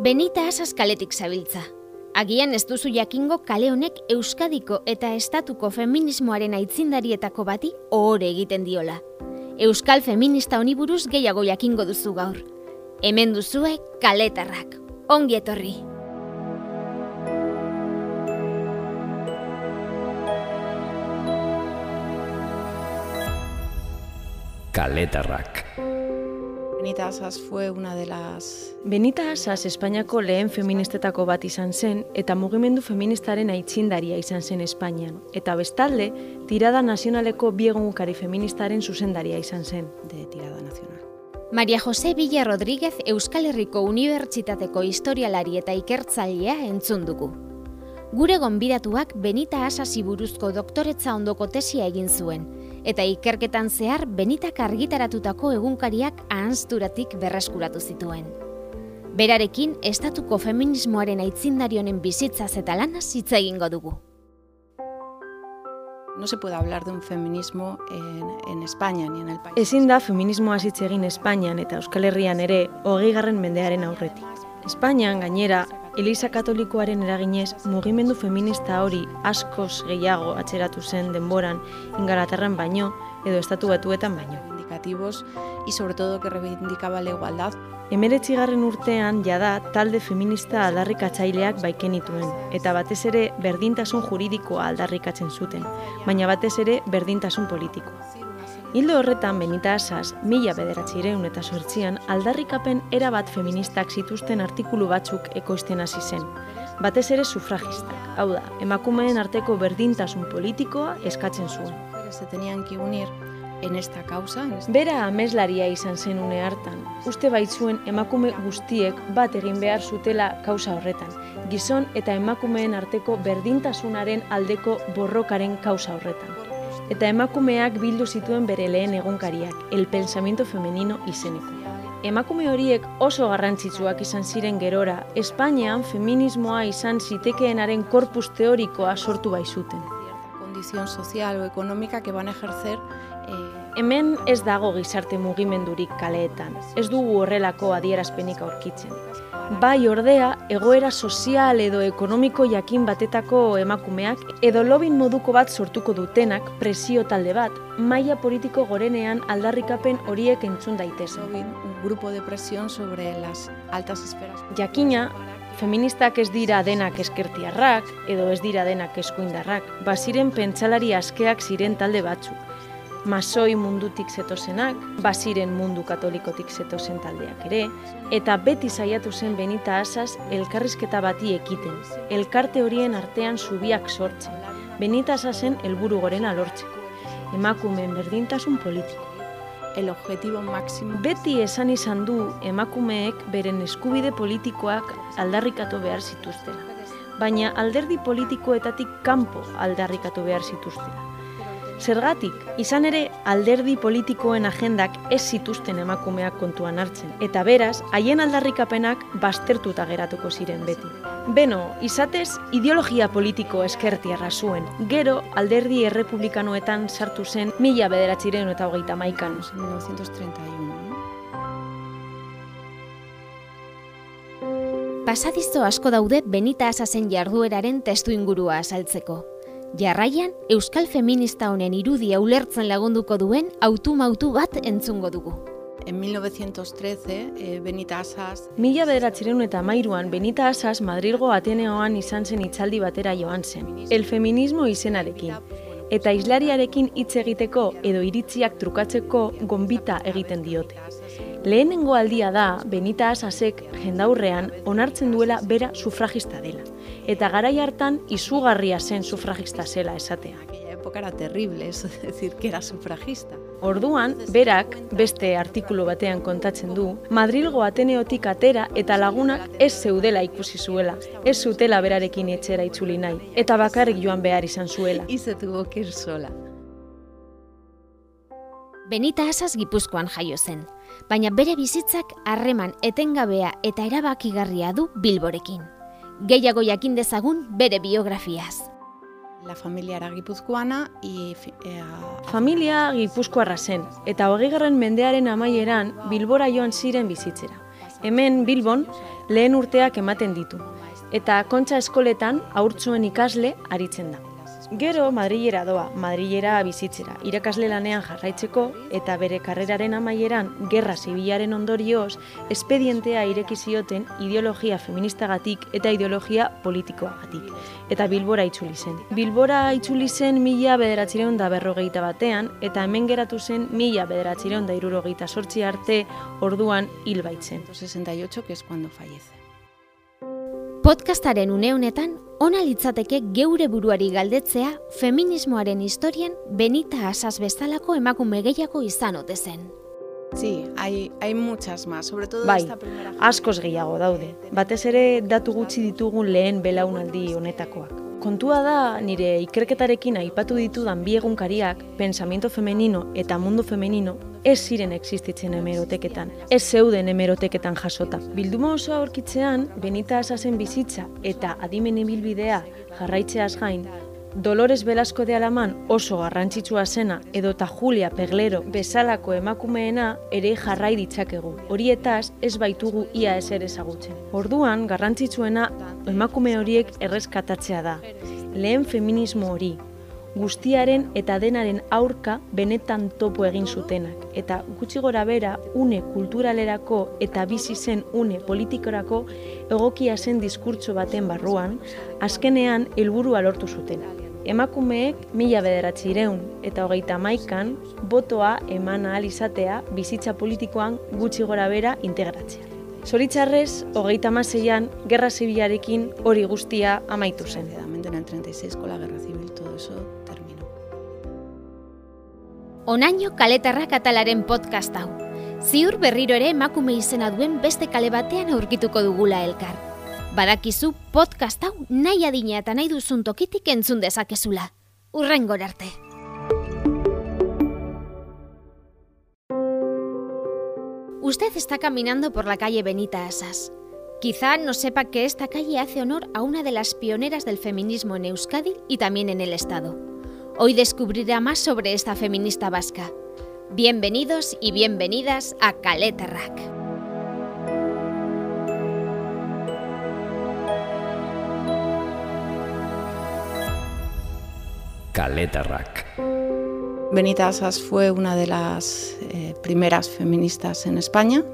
Benita asaz kaletik zabiltza. Agian ez duzu jakingo kale honek Euskadiko eta estatuko feminismoaren aitzindarietako bati ohore egiten diola. Euskal feminista honi buruz gehiago jakingo duzu gaur. Hemen duzue kaletarrak. Ongi etorri. Kaletarrak. Benita Asas fue una de las... Benita Asas Espainiako lehen feministetako bat izan zen eta mugimendu feministaren aitzindaria izan zen Espainian. Eta bestalde, tirada nazionaleko biegungukari feministaren zuzendaria izan zen. de tirada nacional. Maria Jose Villa Rodríguez Euskal Herriko Unibertsitateko historialari eta ikertzailea entzun dugu. Gure gonbidatuak Benita Asasi buruzko doktoretza ondoko tesia egin zuen, eta ikerketan zehar Benitak argitaratutako egunkariak ahanzturatik berreskuratu zituen. Berarekin, estatuko feminismoaren aitzindarionen bizitzaz eta lanaz hitz egingo dugu. No se puede hablar de un feminismo en, en España ni en el país. Ezin da feminismoa hitz egin Espainian eta Euskal Herrian ere hogeigarren mendearen aurretik. Espainian gainera, Eliza Katolikoaren eraginez mugimendu feminista hori askoz gehiago atzeratu zen denboran ingalaterran baino edo estatu batuetan baino. Reivindicativos y sobre todo que reivindicaba la igualdad. Emeretzigarren urtean jada talde feminista aldarrikatzaileak baikenituen, eta batez ere berdintasun juridikoa aldarrikatzen zuten, baina batez ere berdintasun politikoa. Hildo horretan Benita Asas, mila bederatzireun eta sortzian, aldarrikapen erabat feministak zituzten artikulu batzuk ekoizten hasi zen. Batez ere sufragistak, hau da, emakumeen arteko berdintasun politikoa eskatzen zuen. Se tenían que unir en esta causa. En esta... Bera ameslaria izan zen une hartan, uste baitzuen emakume guztiek bat egin behar zutela kausa horretan, gizon eta emakumeen arteko berdintasunaren aldeko borrokaren kausa horretan. Eta emakumeak bildu zituen bere lehen egunkariak, el pensamiento femenino izeneko. Emakume horiek oso garrantzitsuak izan ziren gerora, Espainian feminismoa izan zitekeenaren korpus teorikoa sortu baizuten. condición social o económica que van a ejercer eh, Hemen ez dago gizarte mugimendurik kaleetan, ez dugu horrelako adierazpenik aurkitzen. Bai ordea, egoera sozial edo ekonomiko jakin batetako emakumeak edo lobin moduko bat sortuko dutenak presio talde bat, maila politiko gorenean aldarrikapen horiek entzun daitezen. grupo de presión sobre las altas esferas. Jakina, feministak ez dira denak eskertiarrak edo ez dira denak eskuindarrak, baziren pentsalari askeak ziren talde batzuk. Masoi mundutik zetozenak, baziren mundu katolikotik zetozen taldeak ere, eta beti saiatu zen Benita Asas elkarrizketa bati ekiten, elkarte horien artean zubiak sortzen, Benita Asasen helburu gorena lortzeko, emakumeen berdintasun politiko. El objetivo máximo Beti esan izan du emakumeek beren eskubide politikoak aldarrikatu behar zituztela, baina alderdi politikoetatik kanpo aldarrikatu behar zituztela. Zergatik, izan ere alderdi politikoen agendak ez zituzten emakumeak kontuan hartzen, eta beraz, haien aldarrikapenak baztertuta geratuko ziren beti. Beno, izatez, ideologia politiko eskertiarra zuen, gero alderdi errepublikanoetan sartu zen mila bederatziren eta hogeita maikan. en 1931. ¿no? Pasadizo asko daude Benita Asasen jardueraren testu ingurua azaltzeko. Jarraian, Euskal Feminista honen irudia ulertzen lagunduko duen autumautu bat entzungo dugu. En 1913, eh, Benita Asas Mila bederatzireun eta mairuan Benita Asas Madrilgo Ateneoan izan zen hitzaldi batera joan zen, el feminismo izenarekin, eta islariarekin hitz egiteko edo iritziak trukatzeko gonbita egiten diote. Lehenengo aldia da Benita Asasek jendaurrean onartzen duela bera sufragista dela, eta garai hartan izugarria zen sufragista zela esatea. aquella época era terrible eso de decir que era sufragista. Orduan, berak, beste artikulu batean kontatzen du, Madrilgo Ateneotik atera eta lagunak ez zeudela ikusi zuela, ez zutela berarekin etxera itzuli nahi, eta bakarrik joan behar izan zuela. Y se tuvo que ir sola. Benita Asas Gipuzkoan jaio zen, baina bere bizitzak harreman etengabea eta erabakigarria du Bilborekin. Gehiago jakin dezagun bere biografiaz. La familia era guipuzcoana y fi- eh, Familia gipuzkoarra zen, eta hogeigarren mendearen amaieran Bilbora joan ziren bizitzera. Hemen Bilbon lehen urteak ematen ditu, eta kontxa eskoletan haurtzuen ikasle aritzen da. Gero Madrilera doa, Madrilera bizitzera, irakasle lanean jarraitzeko eta bere karreraren amaieran gerra zibilaren ondorioz espedientea ireki zioten ideologia feministagatik eta ideologia politikoagatik. Eta Bilbora itzuli zen. Bilbora itzuli zen mila bederatzireun da berrogeita batean eta hemen geratu zen mila bederatzireun da irurogeita sortzi arte orduan hil baitzen. 68, que es cuando fallece. Podcastaren une honetan, ona litzateke geure buruari galdetzea feminismoaren historian Benita Asas bezalako emakume gehiago izan ote zen. Sí, hay, hay muchas más, sobre todo Bai, esta primera askoz gehiago daude. Batez ere datu gutxi ditugun lehen belaunaldi honetakoak. Kontua da nire ikerketarekin aipatu ditudan bi egunkariak, pensamiento femenino eta mundu femenino, ez ziren existitzen hemeroteketan, ez zeuden hemeroteketan jasota. Bilduma osoa aurkitzean, Benita Asasen bizitza eta adimen ibilbidea jarraitzeaz gain, Dolores Velasco de Alaman oso garrantzitsua zena edota Julia Peglero bezalako emakumeena ere jarrai ditzakegu. Horietaz ez baitugu ia ezer ezagutzen. Orduan garrantzitsuena emakume horiek erreskatatzea da. Lehen feminismo hori, guztiaren eta denaren aurka benetan topo egin zutenak eta gutxi gora bera une kulturalerako eta bizi zen une politikorako egokia zen diskurtso baten barruan, azkenean helburua lortu zuten. Emakumeek mila bederatzireun eta hogeita maikan botoa eman ahal izatea bizitza politikoan gutxi gora bera integratzea. Zoritzarrez, hogeita maseian, gerra zibilarekin hori guztia amaitu zen. Desgraciadamente en el 36 con la guerra civil todo eso terminó. Onaino kaletarrak atalaren podcast hau. Ziur berriro ere emakume izena duen beste kale batean aurkituko dugula elkar. Badakizu podcast hau nahi adina eta nahi duzun tokitik entzun arte. Usted está caminando por la calle Benita Asas. Quizá no sepa que esta calle hace honor a una de las pioneras del feminismo en Euskadi y también en el Estado. Hoy descubrirá más sobre esta feminista vasca. Bienvenidos y bienvenidas a Caleta Rack. Kaletarrak. Benita Asas fue una de las eh, primeras feministas en España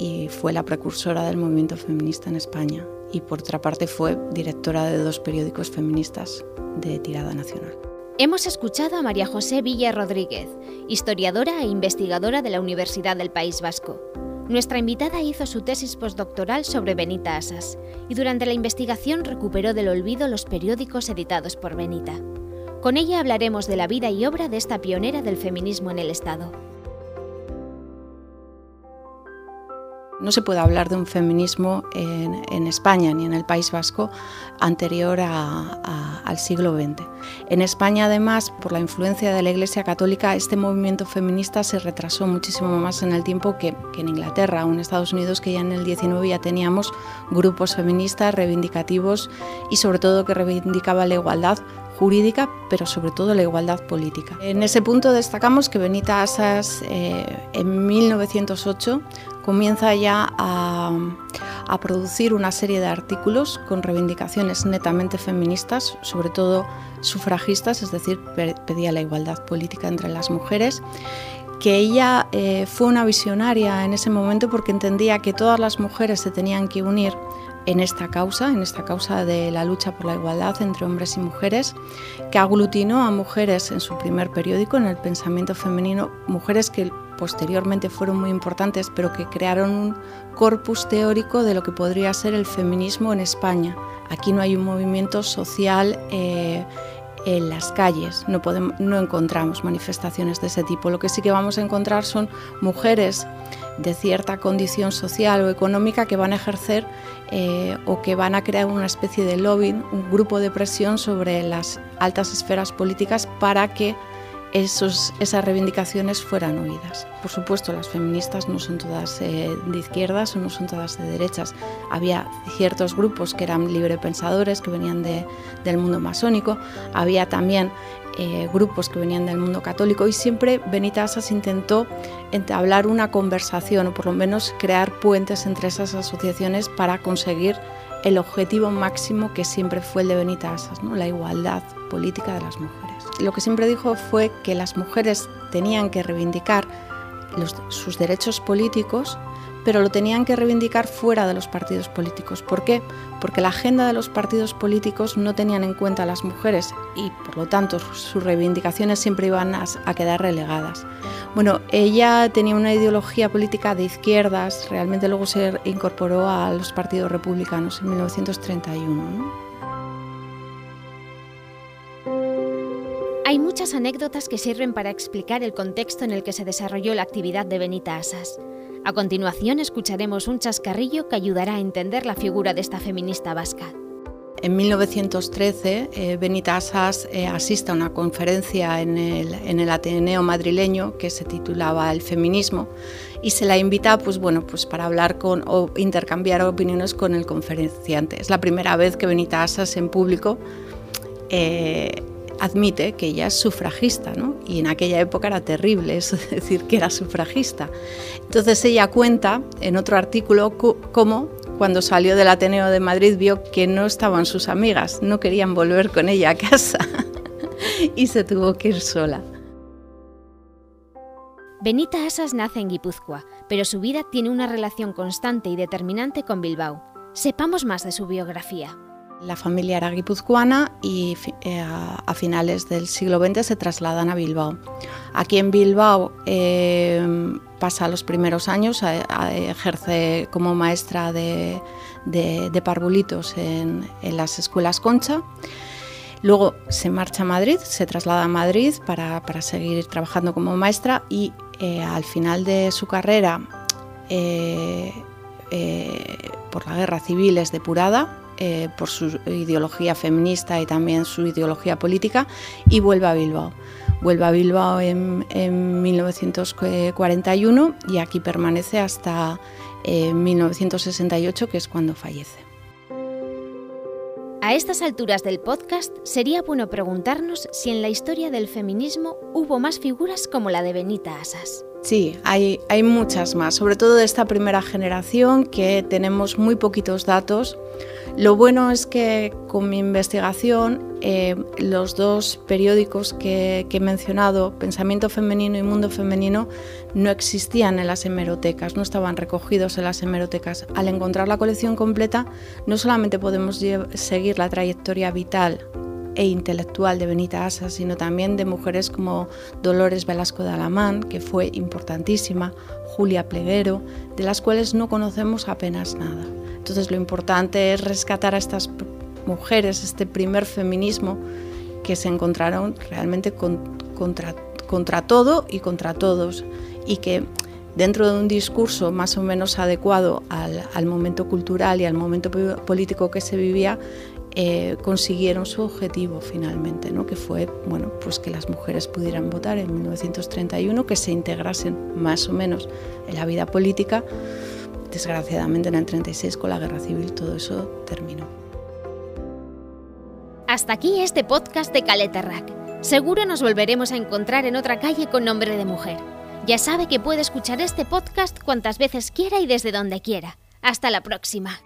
y fue la precursora del movimiento feminista en España. Y por otra parte fue directora de dos periódicos feministas de tirada nacional. Hemos escuchado a María José Villa Rodríguez, historiadora e investigadora de la Universidad del País Vasco. Nuestra invitada hizo su tesis postdoctoral sobre Benita Asas y durante la investigación recuperó del olvido los periódicos editados por Benita. Con ella hablaremos de la vida y obra de esta pionera del feminismo en el Estado. No se puede hablar de un feminismo en, España ni en el País Vasco anterior al siglo XX. En España, además, por la influencia de la Iglesia Católica, este movimiento feminista se retrasó muchísimo más en el tiempo que, en Inglaterra o en Estados Unidos, que ya en el XIX ya teníamos grupos feministas reivindicativos y sobre todo que reivindicaban la igualdad jurídica, pero sobre todo la igualdad política. En ese punto destacamos que Benita Asas eh, en 1908 comienza ya a, a producir una serie de artículos con reivindicaciones netamente feministas, sobre todo sufragistas, es decir, pe- pedía la igualdad política entre las mujeres que ella eh, fue una visionaria en ese momento porque entendía que todas las mujeres se tenían que unir en esta causa, en esta causa de la lucha por la igualdad entre hombres y mujeres, que aglutinó a mujeres en su primer periódico, en el pensamiento femenino, mujeres que posteriormente fueron muy importantes, pero que crearon un corpus teórico de lo que podría ser el feminismo en España. Aquí no hay un movimiento social eh, en las calles, no, podemos, no encontramos manifestaciones de ese tipo. Lo que sí que vamos a encontrar son mujeres de cierta condición social o económica que van a ejercer eh, o que van a crear una especie de lobbying, un grupo de presión sobre las altas esferas políticas para que esas reivindicaciones fueran oídas. Por supuesto, las feministas no son todas eh, de izquierdas o no son todas de derechas. Había ciertos grupos que eran librepensadores, que venían de, del mundo masónico. Había también eh, grupos que venían del mundo católico y siempre Benita Asas intentó entablar una conversación o por lo menos crear puentes entre esas asociaciones para conseguir el objetivo máximo que siempre fue el de Benita Asas, la igualdad política de las mujeres. Lo que siempre dijo fue que las mujeres tenían que reivindicar sus derechos políticos pero lo tenían que reivindicar fuera de los partidos políticos. ¿Por qué? Porque la agenda de los partidos políticos no tenían en cuenta a las mujeres y por lo tanto sus reivindicaciones siempre iban a, quedar relegadas. Bueno, ella tenía una ideología política de izquierdas, realmente luego se incorporó a los partidos republicanos en 1931. Hay muchas anécdotas que sirven para explicar el contexto en el que se desarrolló la actividad de Benita Asas. A continuación escucharemos un chascarrillo que ayudará a entender la figura de esta feminista vasca. En 1913, eh, Benita Asas eh, asiste a una conferencia en el, Ateneo madrileño que se titulaba El feminismo y se la invita pues, bueno, pues para hablar con, o intercambiar opiniones con el conferenciante. Es la primera vez que Benita Asas en público eh, admite que ella es sufragista, ¿no? Y en aquella época era terrible eso de decir que era sufragista. Entonces ella cuenta en otro artículo cómo cuando salió del Ateneo de Madrid vio que no estaban sus amigas, no querían volver con ella a casa y se tuvo que ir sola. Benita Asas nace en Guipúzcoa, pero su vida tiene una relación constante y determinante con Bilbao. Sepamos más de su biografía. La familia era guipuzcoana y eh, a finales del siglo XX se trasladan a Bilbao. Aquí en Bilbao eh, pasa los primeros años, ejerce como maestra de, parvulitos en, las escuelas Concha. Luego se marcha a Madrid, se traslada a Madrid para, seguir trabajando como maestra y eh, al final de su carrera, por la guerra civil, es depurada eh, por su ideología feminista y también su ideología política y vuelve a Bilbao. Vuelve a Bilbao en, 1941 y aquí permanece hasta 1968, eh, que es cuando fallece. A estas alturas del podcast sería bueno preguntarnos si en la historia del feminismo hubo más figuras como la de Benita Asas. Sí, hay, hay muchas más, sobre todo de esta primera generación que tenemos muy poquitos datos lo bueno es que con mi investigación eh, los dos periódicos que, he mencionado, Pensamiento Femenino y Mundo Femenino, no existían en las hemerotecas, no estaban recogidos en las hemerotecas. Al encontrar la colección completa, no solamente podemos seguir la trayectoria vital e intelectual de Benita Asa, sino también de mujeres como Dolores Velasco de Alamán, que fue importantísima, Julia Pleguero, de las cuales no conocemos apenas nada. Entonces lo importante es rescatar a estas mujeres, este primer feminismo que se encontraron realmente contra, contra todo y contra todos y que dentro de un discurso más o menos adecuado al, momento cultural y al momento político que se vivía, eh, consiguieron su objetivo finalmente, ¿no? que fue bueno, pues que las mujeres pudieran votar en 1931, que se integrasen más o menos en la vida política Desgraciadamente en el 36 con la guerra civil todo eso terminó. Hasta aquí este podcast de Caleta Rack. Seguro nos volveremos a encontrar en otra calle con nombre de mujer. Ya sabe que puede escuchar este podcast cuantas veces quiera y desde donde quiera. Hasta la próxima.